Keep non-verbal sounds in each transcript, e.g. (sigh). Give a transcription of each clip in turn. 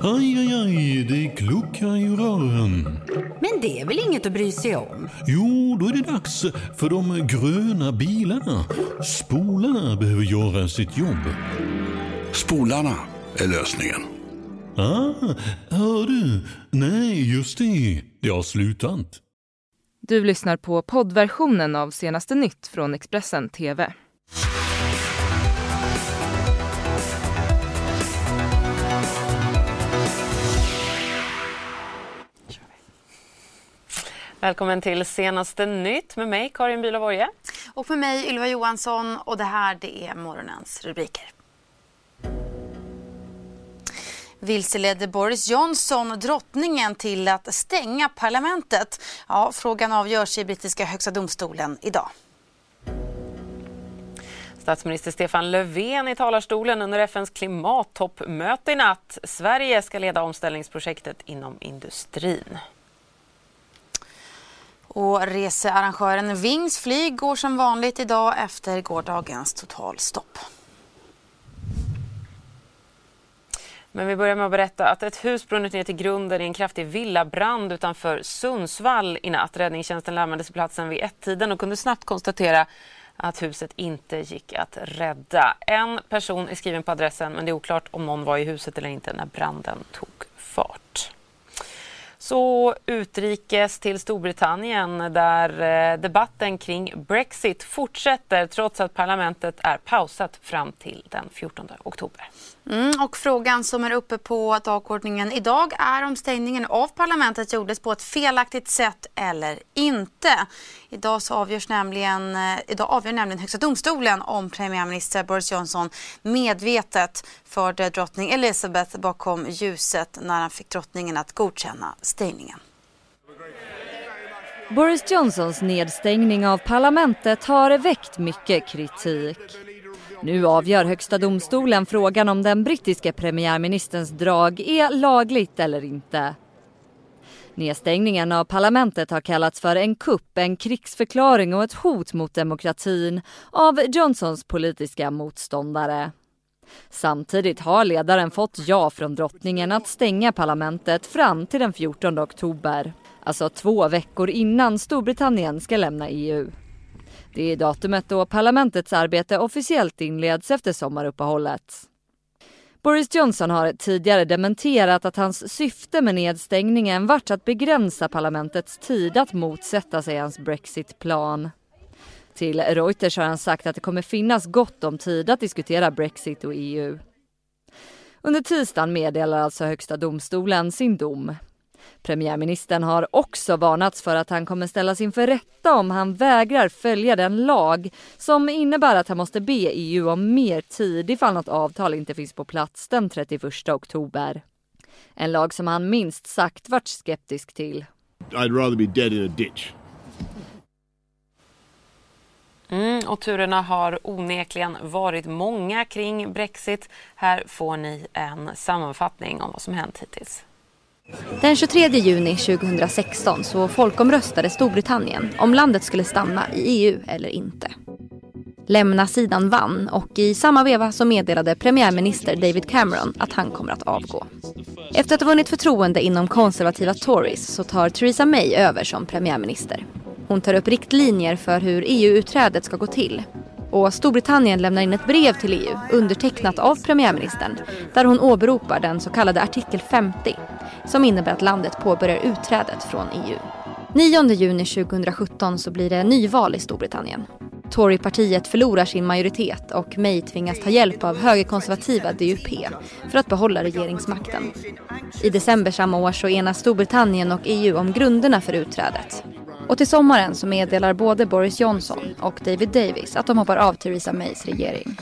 Aj, aj, aj, det kluckar i rören. Men det är väl inget att bry sig om? Jo, då är det dags för de gröna bilarna. Spolarna behöver göra sitt jobb. Spolarna är lösningen. Ah, hör du? Nej, just det. Det har slutat. Du lyssnar på poddversionen av senaste nytt från Expressen TV. Välkommen till senaste nytt med mig Karin Bülow Och med mig Ylva Johansson och det här det är morgonens rubriker. Vilseledde Boris Johnson drottningen till att stänga parlamentet? Ja, frågan avgörs i brittiska högsta domstolen idag. Statsminister Stefan Löfven i talarstolen under FNs klimattoppmöte i natt. Sverige ska leda omställningsprojektet inom industrin. Och researrangören Wings flyg går som vanligt idag efter gårdagens totalstopp. Men vi börjar med att berätta att ett hus brunnit ner till grunden i en kraftig villabrand utanför Sundsvall i natt. Räddningstjänsten larmades till platsen vid ett-tiden och kunde snabbt konstatera att huset inte gick att rädda. En person är skriven på adressen men det är oklart om någon var i huset eller inte när branden tog fart. Så utrikes till Storbritannien där eh, debatten kring Brexit fortsätter trots att parlamentet är pausat fram till den 14 oktober. Mm, och frågan som är uppe på dagordningen idag är om stängningen av parlamentet gjordes på ett felaktigt sätt eller inte. Idag, så avgörs nämligen, eh, idag avgör nämligen Högsta domstolen om premiärminister Boris Johnson medvetet förde drottning Elizabeth bakom ljuset när han fick drottningen att godkänna stängningen. Boris Johnsons nedstängning av parlamentet har väckt mycket kritik. Nu avgör Högsta domstolen frågan om den brittiske premiärministerns drag är lagligt eller inte. Nedstängningen av parlamentet har kallats för en kupp, en krigsförklaring och ett hot mot demokratin av Johnsons politiska motståndare. Samtidigt har ledaren fått ja från drottningen att stänga parlamentet fram till den 14 oktober. Alltså två veckor innan Storbritannien ska lämna EU. Det är datumet då parlamentets arbete officiellt inleds efter sommaruppehållet. Boris Johnson har tidigare dementerat att hans syfte med nedstängningen varit att begränsa parlamentets tid att motsätta sig hans Brexitplan. Till Reuters har han sagt att det kommer finnas gott om tid att diskutera Brexit och EU. Under tisdagen meddelar alltså Högsta domstolen sin dom. Premiärministern har också varnats för att han kommer ställas inför rätta om han vägrar följa den lag som innebär att han måste be EU om mer tid ifall något avtal inte finns på plats den 31 oktober. En lag som han minst sagt varit skeptisk till. I'd rather be dead in a ditch. Mm, och turerna har onekligen varit många kring Brexit. Här får ni en sammanfattning om vad som hänt hittills. Den 23 juni 2016 så folkomröstade Storbritannien om landet skulle stanna i EU eller inte. Lämna-sidan vann och i samma veva så meddelade premiärminister David Cameron att han kommer att avgå. Efter att ha vunnit förtroende inom konservativa Tories så tar Theresa May över som premiärminister. Hon tar upp riktlinjer för hur EU-utträdet ska gå till och Storbritannien lämnar in ett brev till EU undertecknat av premiärministern där hon åberopar den så kallade artikel 50 som innebär att landet påbörjar utträdet från EU. 9 juni 2017 så blir det nyval i Storbritannien. Torypartiet förlorar sin majoritet och May tvingas ta hjälp av högerkonservativa DUP för att behålla regeringsmakten. I december samma år så enas Storbritannien och EU om grunderna för utträdet. Och till sommaren så meddelar både Boris Johnson och David Davis att de hoppar av Theresa Mays regering.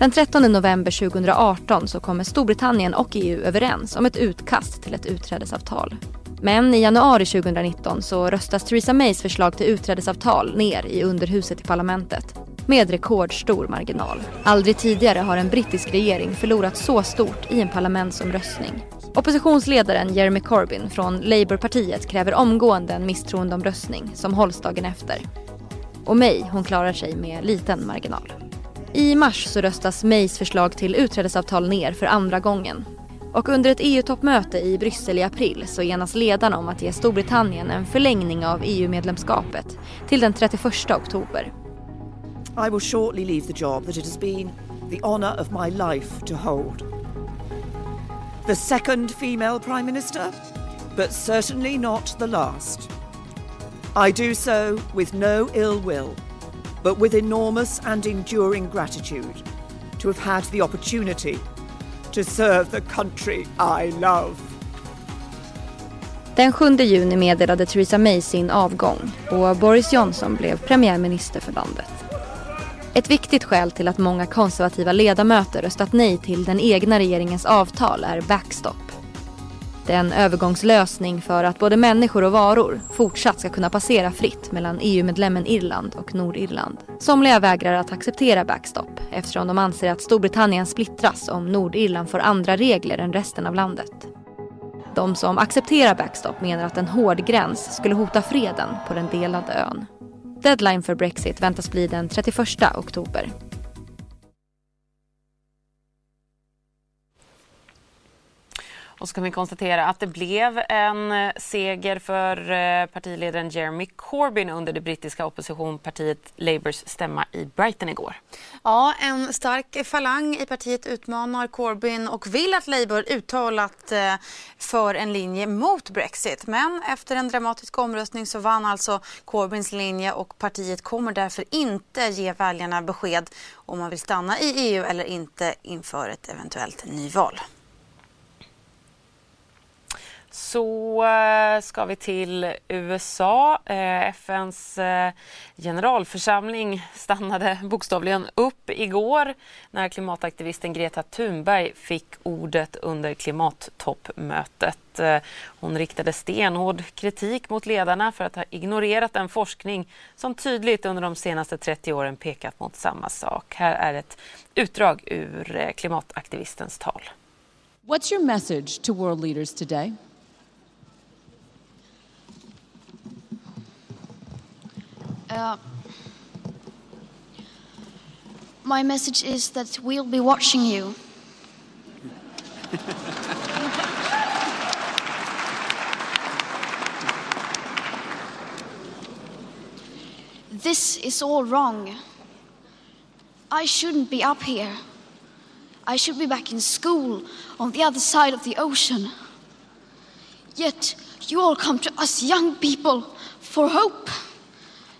Den 13 november 2018 så kommer Storbritannien och EU överens om ett utkast till ett utträdesavtal. Men i januari 2019 så röstas Theresa Mays förslag till utträdesavtal ner i underhuset i parlamentet med rekordstor marginal. Aldrig tidigare har en brittisk regering förlorat så stort i en parlamentsomröstning. Oppositionsledaren Jeremy Corbyn från Labourpartiet kräver omgående en misstroendeomröstning som hålls dagen efter. Och May, hon klarar sig med liten marginal. I mars så röstas Mays förslag till utträdesavtal ner för andra gången. Och under ett EU-toppmöte i Bryssel i april så enas ledarna om att ge Storbritannien en förlängning av EU-medlemskapet till den 31 oktober. I will shortly leave the job that it has been the honor of my life to hold. The second female Prime Minister, but certainly not the last. I do so with no ill will, but with enormous and enduring gratitude to have had the opportunity to serve the country I love. Den 7 juni meddelade Theresa May sin avgång och Boris Johnson blev premiärminister för landet. Ett viktigt skäl till att många konservativa ledamöter röstat nej till den egna regeringens avtal är backstop. Det är en övergångslösning för att både människor och varor fortsatt ska kunna passera fritt mellan EU-medlemmen Irland och Nordirland. Somliga vägrar att acceptera backstop eftersom de anser att Storbritannien splittras om Nordirland får andra regler än resten av landet. De som accepterar backstop menar att en hård gräns skulle hota freden på den delade ön. Deadline för Brexit väntas bli den 31 oktober. Och så kan vi konstatera att det blev en eh, seger för eh, partiledaren Jeremy Corbyn under det brittiska oppositionspartiet Labours stämma i Brighton igår. Ja, en stark falang i partiet utmanar Corbyn och vill att Labour uttalat eh, för en linje mot Brexit. Men efter en dramatisk omröstning så vann alltså Corbyns linje och partiet kommer därför inte ge väljarna besked om man vill stanna i EU eller inte inför ett eventuellt nyval. Så eh, ska vi till USA. Eh, FNs eh, generalförsamling stannade bokstavligen upp igår när klimataktivisten Greta Thunberg fick ordet under klimattoppmötet. Hon riktade stenhård kritik mot ledarna för att ha ignorerat den forskning som tydligt under de senaste 30 åren pekat mot samma sak. Här är ett utdrag ur klimataktivistens tal. What's your message to world leaders today? Uh, my message is that we'll be watching you. this is all wrong. I shouldn't be up here. I should be back in school on the other side of the ocean. Yet you all come to us young people for hope.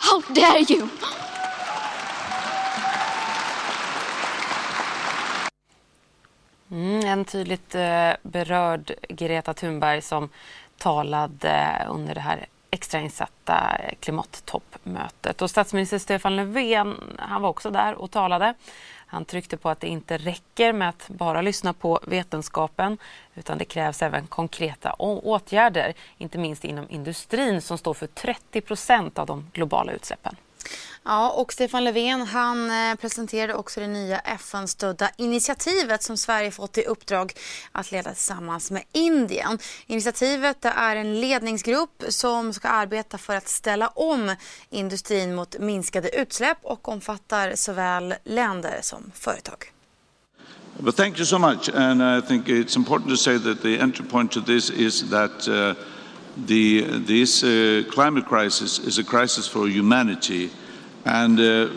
How dare you! Mm, en tydligt eh, berörd Greta Thunberg som talade under det här extrainsatta eh, klimattoppmötet. Och statsminister Stefan Löfven han var också där och talade. Han tryckte på att det inte räcker med att bara lyssna på vetenskapen utan det krävs även konkreta åtgärder, inte minst inom industrin som står för 30 procent av de globala utsläppen. Ja, och Stefan Löfven han eh, presenterade också det nya FN-stödda initiativet som Sverige fått i uppdrag att leda tillsammans med Indien. Initiativet är en ledningsgrupp som ska arbeta för att ställa om industrin mot minskade utsläpp och omfattar såväl länder som företag. Well, thank you so much. And I think it's important to say that the entry point to this is that uh, the, this uh, climate crisis is a crisis for humanity. And uh,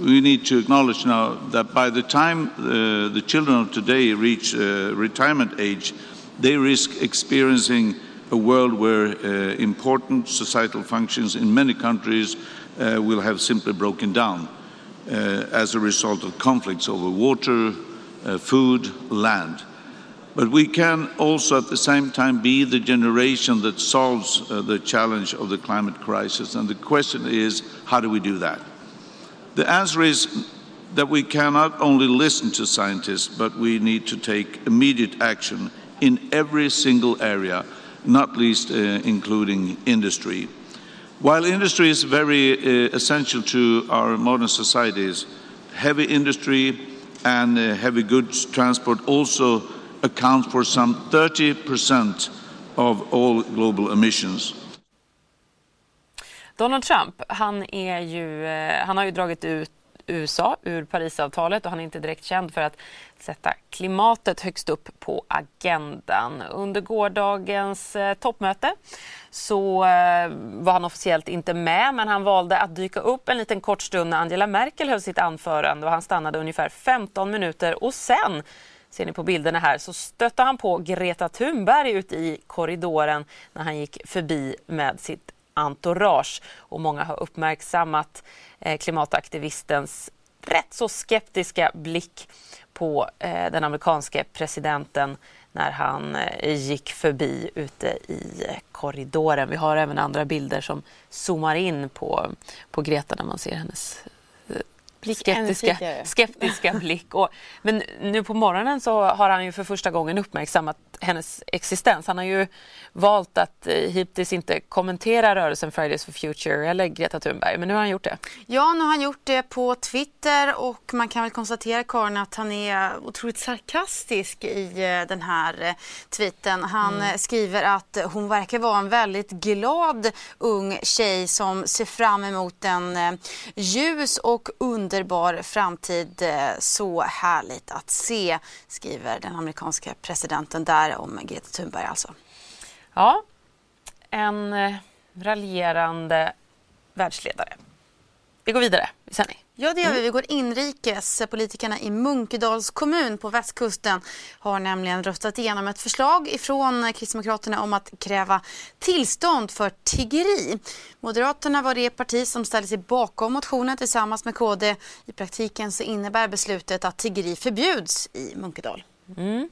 we need to acknowledge now that by the time uh, the children of today reach uh, retirement age, they risk experiencing a world where uh, important societal functions in many countries uh, will have simply broken down as a result of conflicts over water, food, land. But we can also at the same time be the generation that solves uh, the challenge of the climate crisis. And the question is, how do we do that? The answer is that we cannot only listen to scientists, but we need to take immediate action in every single area, not least uh, including industry. While industry is very uh, essential to our modern societies, heavy industry and uh, heavy goods transport also account for some 30% of all global emissions. Donald Trump, han, är ju, eh, han har ju dragit ut USA ur Parisavtalet och han är inte direkt känd för att sätta klimatet högst upp på agendan. Under gårdagens eh, toppmöte så eh, var han officiellt inte med men han valde att dyka upp en liten kort stund när Angela Merkel höll sitt anförande och han stannade ungefär 15 minuter och sen ser ni på bilderna här, så stötte han på Greta Thunberg ute i korridoren när han gick förbi med sitt entourage. Och många har uppmärksammat eh, klimataktivistens rätt så skeptiska blick på eh, den amerikanske presidenten när han eh, gick förbi ute i korridoren. Vi har även andra bilder som zoomar in på, på Greta när man ser hennes skeptiska, skeptiska blick. Och, men nu på morgonen så har han ju för första gången uppmärksammat hennes existens. Han har ju valt att eh, hittills inte kommentera rörelsen Fridays for Future eller Greta Thunberg, men nu har han gjort det. Ja, nu har han gjort det på Twitter och man kan väl konstatera Karin att han är otroligt sarkastisk i eh, den här eh, tweeten. Han mm. skriver att hon verkar vara en väldigt glad ung tjej som ser fram emot en ljus och underbar framtid. Så härligt att se, skriver den amerikanska presidenten där om Greta Thunberg alltså. Ja, en eh, raljerande världsledare. Vi går vidare i sändning. Ja, det gör vi. Vi går inrikes. Politikerna i Munkedals kommun på västkusten har nämligen röstat igenom ett förslag ifrån Kristdemokraterna om att kräva tillstånd för tiggeri. Moderaterna var det parti som ställde sig bakom motionen tillsammans med KD. I praktiken så innebär beslutet att tiggeri förbjuds i Munkedal. Mm.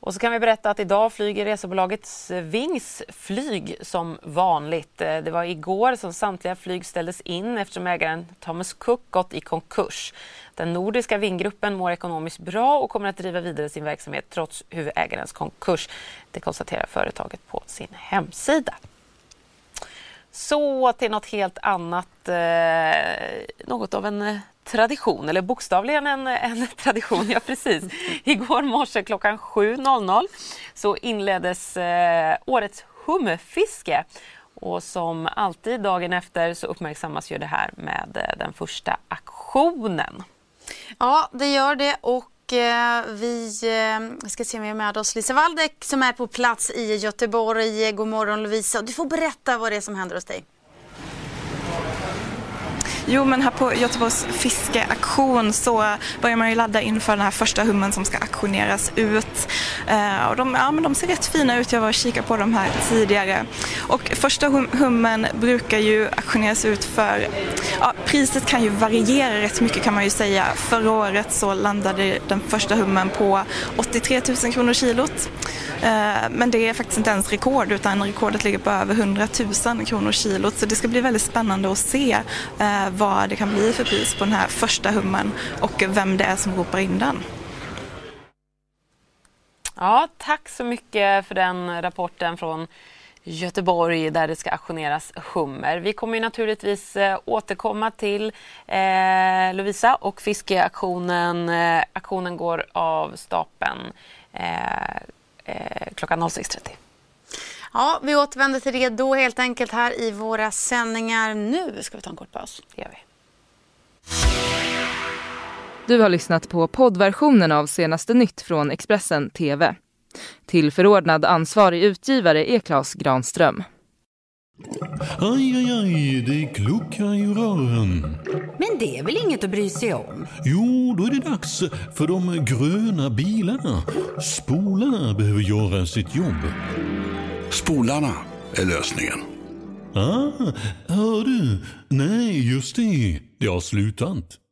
Och så kan vi berätta att idag flyger resebolaget Wings flyg som vanligt. Eh, det var igår som samtliga flyg ställdes in eftersom ägaren Thomas Cook gått i konkurs. Den nordiska Vinggruppen mår ekonomiskt bra och kommer att driva vidare sin verksamhet trots huvudägarens konkurs. Det konstaterar företaget på sin hemsida. Så till något helt annat. Eh, något av en eh, tradition, eller bokstavligen en, en (laughs) tradition. Ja, precis. Igår morse klockan 7.00 så inleddes eh, årets hummerfiske. Och som alltid dagen efter så uppmärksammas ju det här med eh, den första aktionen. Ja, det gör det. Och eh, vi eh, ska se om vi har med oss Lisa Waldeck som är på plats i Göteborg. God morgon Lovisa. Du får berätta vad det är som händer hos dig. Jo, men här på Göteborgs fiskeaktion så börjar man ju ladda inför den här första hummen som ska auktioneras ut. Eh, och de, ja, men de ser rätt fina ut, jag var och kikade på dem här tidigare. Och första hum hummen brukar ju auktioneras ut för, ja, priset kan ju variera rätt mycket kan man ju säga. Förra året så landade den första hummen på 83 000 kronor kilot. Eh, men det är faktiskt inte ens rekord utan rekordet ligger på över 100 000 kronor kilot. Så det ska bli väldigt spännande att se eh, vad det kan bli för pris på den här första hummen och vem det är som ropar in den. Ja, tack så mycket för den rapporten från Göteborg där det ska auktioneras hummer. Vi kommer naturligtvis eh, återkomma till eh, Lovisa och fiskeaktionen. Eh, aktionen går av stapeln eh, eh klockan 06.30. Ja, vi återvänder till det då helt enkelt här i våra sändningar. Nu ska vi ta en kort paus. Det gör vi. Du har lyssnat på poddversionen av senaste nytt från Expressen TV. Till förordnad ansvarig utgivare är Klas Granström. Aj, aj, aj, det kluckar i rören. Men det är väl inget att bry sig om? Jo, då är det dags för de gröna bilarna. Spolarna behöver göra sitt jobb. Spolarna är lösningen. Ah, hör du? Nej, just det. Det har slutat.